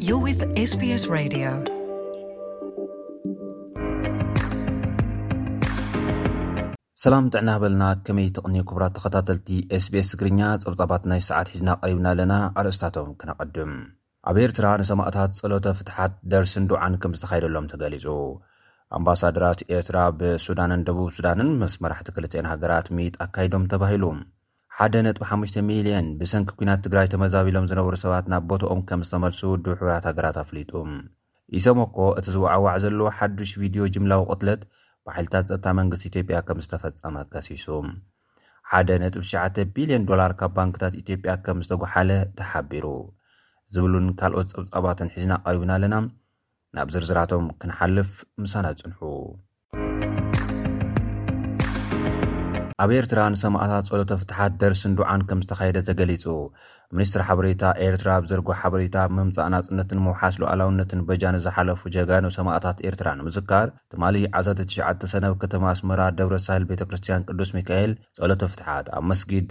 You're with SBS Radio. ሰላም ጥዕና በልና ከመይ ትቕኒ ክቡራት ተኸታተልቲ ስቤስ ትግርኛ ጸብጻባት ናይ ሰዓት ሒዝና ቀሪብና ኣለና ኣርእስታቶም ክነቐድም ኣብ ኤርትራ ንሰማእታት ጸሎተ ፍትሓት ደርሲን ዱዓን ከምዝተኻየደሎም ተገሊጹ። ኣምባሳደራት ኤርትራ ብ ሱዳንን ደቡብ ሱዳንን ምስ መራሕቲ ክልቲኤን ሃገራት ምይይጥ ኣካይዶም ተባሂሉ። ሓደ ነጥቢ ሓሙሽተ ሚልየን ብሰንኪ ኲናት ትግራይ ተመዛቢሎም ዝነበሩ ሰባት ናብ ቦትኦም ከምዝተመልሱ ውድብ ሕቡራት ሃገራት ኣፍሊጡ። ኢሰመኮ፣ እቲ ዝወዓዋዕ ዘሎ ሓዱሽ ቪድዮ ጅምላዊ ቅትለት ብሓይልታት ጸጥታ መንግስቲ ኢትዮጵያ ከም ዝተፈጸመ ከሲሱ። ሓደ ነጥቢ ትሽዓተ ቢልዮን ዶላር ካብ ባንክታት ኢትዮጵያ ከም ዝተጎሓለ ተሓቢሩ። ዝብሉን ካልኦት ጸብጻባትን ሒዝና ቀሪብና ኣለና። ናብ ዝርዝራቶም ክንሓልፍ ምሳና ጽንሑ። ኣብ ኤርትራ ንሰማእታት ጸሎተ ፍትሓት ደርሲን ዱዓን ከም ዝተኻየደ ተገሊጹ። ሚኒስትሪ ሓበሬታ ኤርትራ ኣብ ዘርጎ ሓበሬታ ኣብ ምምጻእ ናጽነት ን ምውሓስ ሉኣላውነትን በጃ ንዝሓለፉ ጀጋኑ ሰማእታት ኤርትራ ንምዝካር ትማሊ ዓሰርተ ትሽዓተ ሰነ ኣብ ከተማ ኣስመራ ደብረ ሳህል ቤተ ክርስትያን ቅዱስ ሚካኤል ጸሎተ ፍትሓት ኣብ መስጊድ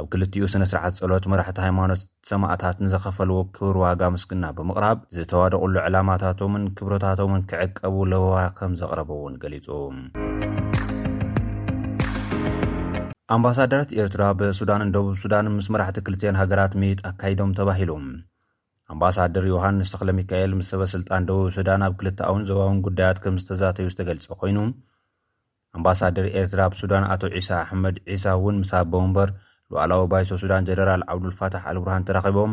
ኣብ ክልቲኡ ስነ ስርዓት ጸሎት መራሕቲ ሃይማኖት ሰማእታት ንዘኸፈልዎ ክብር ዋጋ ምስግና ብምቕራብ ዝተዋደቑሉ ዕላማታቶምን ክብረታቶምን ክዕቀቡ ለበዋ ከም ዘቕረበ እውን ገሊጹ። ኣምባሳደራት ኤርትራ ብሱዳንን ደቡብ ሱዳንን ምስ መራሕቲ ክልቲኤን ሃገራት ምይይጥ ኣካይዶም ተባሂሉ። ኣምባሳደር ዮሃንስ ተክለ ሚካኤል ምስ ሰበ ስልጣን ደቡብ ሱዳን ኣብ ክልተኣውን ዞባውን ጉዳያት ከም ዝተዛተዩ ዝተገልጸ ኮይኑ ኣምባሳደር ኤርትራ ኣብ ሱዳን ኣቶ ዒሳ ኣሕመድ ዒሳ እውን ምስ ኣቦ መንበር ሉኣላዊ ባይቶ ሱዳን ጀነራል ዓብዱልፋታሕ ኣልቡርሃን ተራኺቦም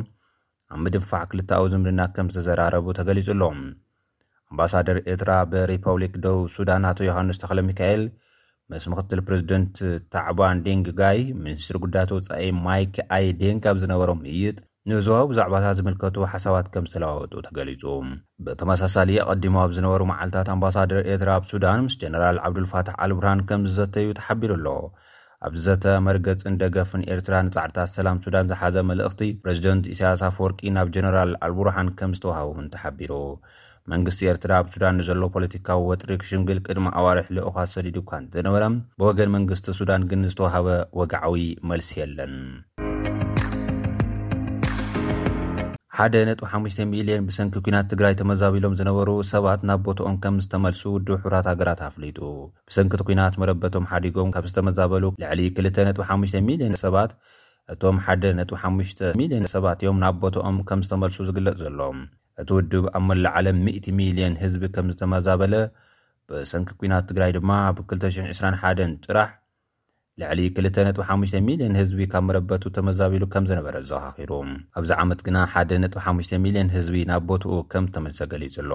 ኣብ ምድንፋዕ ክልተኣዊ ዝምድና ከምዝተዘራረቡ ተገሊጹ ኣሎ። ኣምባሳደር ኤርትራ ብሪፐብሊክ ደቡብ ሱዳን ኣቶ ዮሃንስ ተኽለሚካኤል ምስ ምክትል ፕረዚደንት ታዕባን ዴንግ ጋይ፣ ሚኒስትር ጉዳያት ወጻኢ ማይክ ኣይ ዴንግ ኣብ ዝነበሮም ምይይጥ፣ ንዞባዊ ብዛዕባታት ዝምልከቱ ሓሳባት ከም ዝተለዋወጡ ተገሊጹ። ብተመሳሳሊ ኣቐዲሙ ኣብ ዝነበሩ መዓልታት ኣምባሳደር ኤርትራ ኣብ ሱዳን ምስ ጀነራል ዓብዱልፋታሕ ኣልቡርሃን ከም ዝዘተዩ ተሓቢሩ ኣሎ። ኣብዚ ዘተ መርገጽን ደገፍን ኤርትራ ንጻዕርታት ሰላም ሱዳን ዝሓዘ መልእኽቲ ፕረዚደንት ኢሳያስ ኣፈወርቂ ናብ ጀነራል ኣልቡርሃን ከም ዝተወሃቦም'ውን ተሓቢሩ። መንግስቲ ኤርትራ ኣብ ሱዳን ንዘሎ ፖለቲካዊ ወጥሪ ክሽምግል ቅድሚ ኣዋርሕ ልኡኻት ሰዲዱ እኳ እንተነበረ፣ ብወገን መንግስቲ ሱዳን ግን ዝተወሃበ ወግዓዊ መልሲ የለን። ሓደ ነጥቢ ሓሙሽተ ሚልዮን ብሰንኪ ኲናት ትግራይ ተመዛቢሎም ዝነበሩ ሰባት ናብ ቦትኦም ከም ዝተመልሱ ውድብ ሕቡራት ሃገራት ኣፍሊጡ። ብሰንኪ እቲ ኲናት መረበቶም ሓዲጎም ካብ ዝተመዛበሉ ልዕሊ ክልተ ነጥቢ ሓሙሽተ ሚልዮን ሰባት እቶም ሓደ ነጥቢ ሓሙሽተ ሚልዮን ሰባት እዮም ናብ ቦትኦም ከም ዝተመልሱ ዝግለጽ ዘሎ። እቲ ውድብ ኣብ መላእ ዓለም ሚእቲ ሚልየን ህዝቢ ከም ዝተመዛበለ፣ ብሰንኪ ኲናት ትግራይ ድማ ኣብ ክልተ ሽሕን ዕስራን ሓደን ጥራሕ ልዕሊ ክልተ ነጥቢ ሓሙሽተ ሚልየን ህዝቢ ካብ መረበቱ ተመዛቢሉ ከም ዝነበረ ኣዘኻኺሩ። ኣብዚ ዓመት ግና ሓደ ነጥቢ ሓሙሽተ ሚልየን ህዝቢ ናብ ቦትኡ ከም ዝተመልሰ ገሊጹ ኣሎ።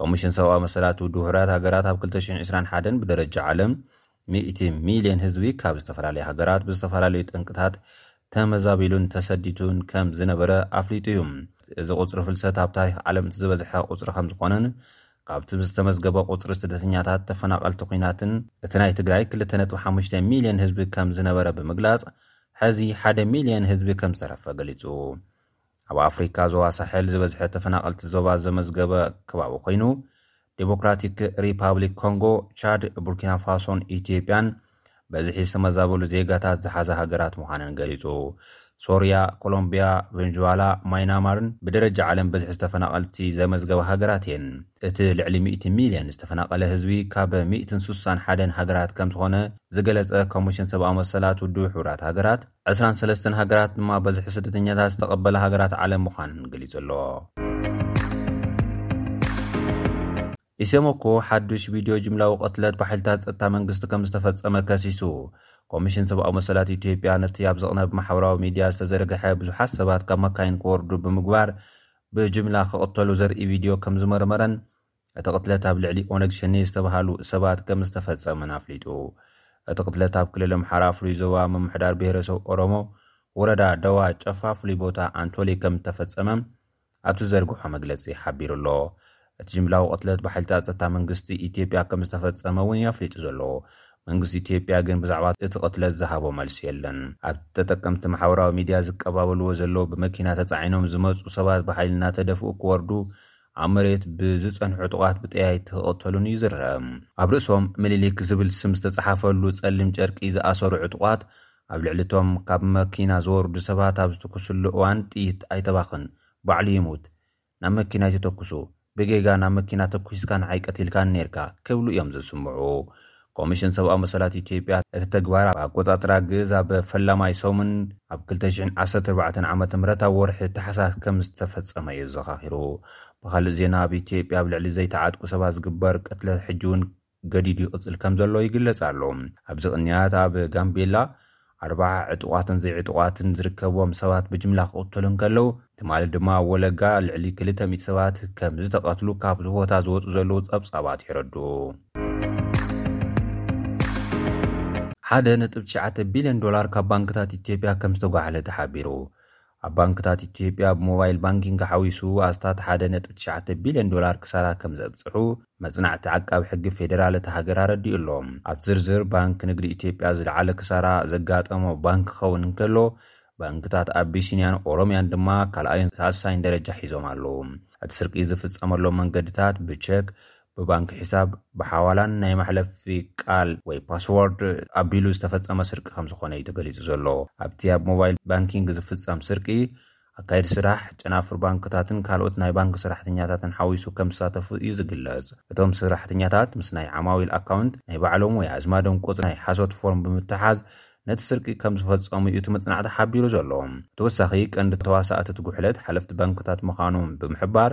ኮሚሽን ሰብኣዊ መሰላት ውድብ ሕቡራት ሃገራት ኣብ ክልተ ሽሕን ዕስራን ሓደን ብደረጃ ዓለም ሚእቲ ሚልዮን ህዝቢ ካብ ዝተፈላለየ ሃገራት ብዝተፈላለዩ ጠንቅታት ተመዛቢሉን ተሰዲቱን ከም ዝነበረ ኣፍሊጡ እዩ። እዚ ቁጽሪ ፍልሰት ኣብ ታሪኽ ዓለም እቲ ዝበዝሐ ቁጽሪ ከም ዝኾነን ካብቲ ብዝተመዝገበ ቁጽሪ ስደተኛታት ተፈናቐልቲ ኲናትን እቲ ናይ ትግራይ ክልተ ነጥቢ ሓሙሽተ ሚልዮን ህዝቢ ከም ዝነበረ ብምግላጽ ሐዚ ሓደ ሚልዮን ህዝቢ ከም ዝተረፈ ገሊጹ። ኣብ ኣፍሪካ ዞባ ሳሕል ዝበዝሐ ተፈናቐልቲ ዞባ ዘመዝገበ ከባቢ ኮይኑ ዴሞክራቲክ ሪፓብሊክ ኮንጎ፣ ቻድ፣ ቡርኪናፋሶን ኢትዮጵያን በዝሒ ዝተመዛበሉ ዜጋታት ዝሓዛ ሃገራት ምዃነን ገሊፁ። ሶርያ፣ ኮሎምቢያ፣ ቨንዥዋላ፣ ማይናማርን ብደረጃ ዓለም በዝሒ ዝተፈናቐልቲ ዘመዝገባ ሃገራት እየን። እቲ ልዕሊ ሚእቲ ሚልየን ዝተፈናቐለ ህዝቢ ካብ ሚእትን ሱሳን ሓደን ሃገራት ከምዝኾነ ዝገለፀ ኮሚሽን ሰብኣዊ መሰላት ውድብ ሕቡራት ሃገራት፣ ዕስራን ሰለስተን ሃገራት ድማ በዝሒ ስደተኛታት ዝተቐበለ ሃገራት ዓለም ምዃንን ገሊጹ ኣሎ። ኢሰመኮ ሓዱሽ ቪድዮ ጅምላዊ ቅትለት ብሓይልታት ጸጥታ መንግስቲ ከም ዝተፈጸመ ከሲሱ። ኮሚሽን ሰብኣዊ መሰላት ኢትዮጵያ ነቲ ኣብ ዝቕነብ ማሕበራዊ ሚድያ ዝተዘርግሐ ብዙሓት ሰባት ካብ መካይን ክወርዱ ብምግባር ብጅምላ ክቕተሉ ዘርኢ ቪድዮ ከም ዝመርመረን እቲ ቕትለት ኣብ ልዕሊ ኦነግ ሸኔ ዝተብሃሉ ሰባት ከም ዝተፈፀመን ኣፍሊጡ። እቲ ቕትለት ኣብ ክልል ኣምሓራ ፍሉይ ዞባ ምምሕዳር ብሄረሰብ ኦሮሞ ወረዳ ዳዋ ጨፋ ፍሉይ ቦታ ኣንቶሌ ከም እተፈፀመ ኣብ ዝዘርግሖ መግለፂ ሓቢሩ ኣሎ። እቲ ጅምላዊ ቕትለት ብሓይልታት ፀጥታ መንግስቲ ኢትዮጵያ ከም ዝተፈፀመ እውን እዩ ኣፍሊጡ ዘሎ። መንግስቲ ኢትዮጵያ ግን ብዛዕባ እቲ ቕትለት ዝሃቦ መልሲ የለን። ኣብ ተጠቀምቲ ማሕበራዊ ሚዲያ ዝቀባበልዎ ዘለዉ ብመኪና ተፃዒኖም ዝመፁ ሰባት ብሓይሊ እናተደፍኡ ክወርዱ ኣብ መሬት ብዝጸንሑ ዕጡቓት ብጠያይቲ ክቕተሉን እዩ ዝርእ። ኣብ ርእሶም ምኒሊክ ዝብል ስም ዝተጻሓፈሉ ጸሊም ጨርቂ ዝኣሰሩ ዕጡቓት ኣብ ልዕሊ እቶም ካብ መኪና ዝወርዱ ሰባት ኣብ ዝትኩስሉ እዋን ጥይት ኣይተባኽን ባዕሉ ይሙት ናብ መኪና ኣይትተኩሱ ብጌጋ ናብ መኪና ተኩስካ ንዓይ ቀቲልካኒ ኔርካ ክብሉ እዮም ዘስምዑ ኮሚሽን ሰብኣዊ መሰላት ኢትዮጵያ እቲ ተግባር ኣብ ኣቆፃፅራ ግእዝ ኣብ ፈላማይ ሰሙን ኣብ ክልተ ሽሕን ዓሰርተ ኣርባዕተን ዓመተ ምህረት ኣብ ወርሒ ታሕሳስ ከምዝተፈፀመ እዩ ኣዘኻኺሩ። ብኻሊእ ዜና ኣብ ኢትዮጵያ ኣብ ልዕሊ ዘይተዓጥቁ ሰባት ዝግበር ቅትለት ሕጂ እውን ገዲዱ ይቕፅል ከምዘሎ ይግለፅ ኣሎ። ኣብዚ ቅንያት ኣብ ጋምቤላ ኣርባዓ ዕጡቓትን ዘይዕጡቓትን ዝርከብዎም ሰባት ብጅምላ ክቕተሉ እንከለዉ፣ ትማሊ ድማ ኣብ ወለጋ ልዕሊ ክልተ ሚእቲ ሰባት ከም ዝተቐትሉ ካብዚ ቦታ ዝወጹ ዘለዉ ጸብጻባት የረድኡ። ሓደ ነጥቢ ትሽዓተ ቢልዮን ዶላር ካብ ባንክታት ኢትዮጵያ ከም ዝተጓሓለ ተሓቢሩ። ኣብ ባንክታት ኢትዮጵያ ብሞባይል ባንኪንግ ሓዊሱ ኣስታት ሓደ ነጥቢ ትሽዓተ ቢልዮን ዶላር ክሳራ ከምዘብፅሑ መፅናዕቲ ዓቃቢ ሕጊ ፌዴራል እታ ሃገር ኣረዲኡ ኣሎ። ኣብ ዝርዝር ባንክ ንግዲ ኢትዮጵያ ዝለዓለ ክሳራ ዘጋጠሞ ባንክ ክኸውን እንከሎ ባንክታት ኣቢሲንያን ኦሮሚያን ድማ ካልኣይን ሳልሳይን ደረጃ ሒዞም ኣለዉ። እቲ ስርቂ ዝፍፀመሎም መንገድታት ብቼክ፣ ብባንክ ሒሳብ፣ ብሓዋላን ናይ መሕለፊ ቃል ወይ ፓስዎርድ ኣቢሉ ዝተፈጸመ ስርቂ ከምዝኾነ'ዩ ተገሊጹ ዘሎ። ኣብቲ ኣብ ሞባይል ባንኪንግ ዝፍጸም ስርቂ፣ ኣካየድቲ ስራሕ፣ ጨናፍር ባንክታትን ካልኦት ናይ ባንክ ሰራሕተኛታትን ሓዊሱ ከምዝሳተፉ እዩ ዝግለጽ። እቶም ሰራሕተኛታት ምስ ናይ ዓማዊል ኣካውንት፣ ናይ ባዕሎም ወይ ኣዝማዶም ቁጽሪ ናይ ሓሶት ፎርም ብምትሓዝ ነቲ ስርቂ ከምዝፈጸሙ እዩ እቲ መጽናዕቲ ሓቢሩ ዘሎ። ብተወሳኺ ቀንዲ ተዋሳእቲ እቲ ጉሕለት ሓለፍቲ ባንክታት ምዃኖም ብምሕባር፣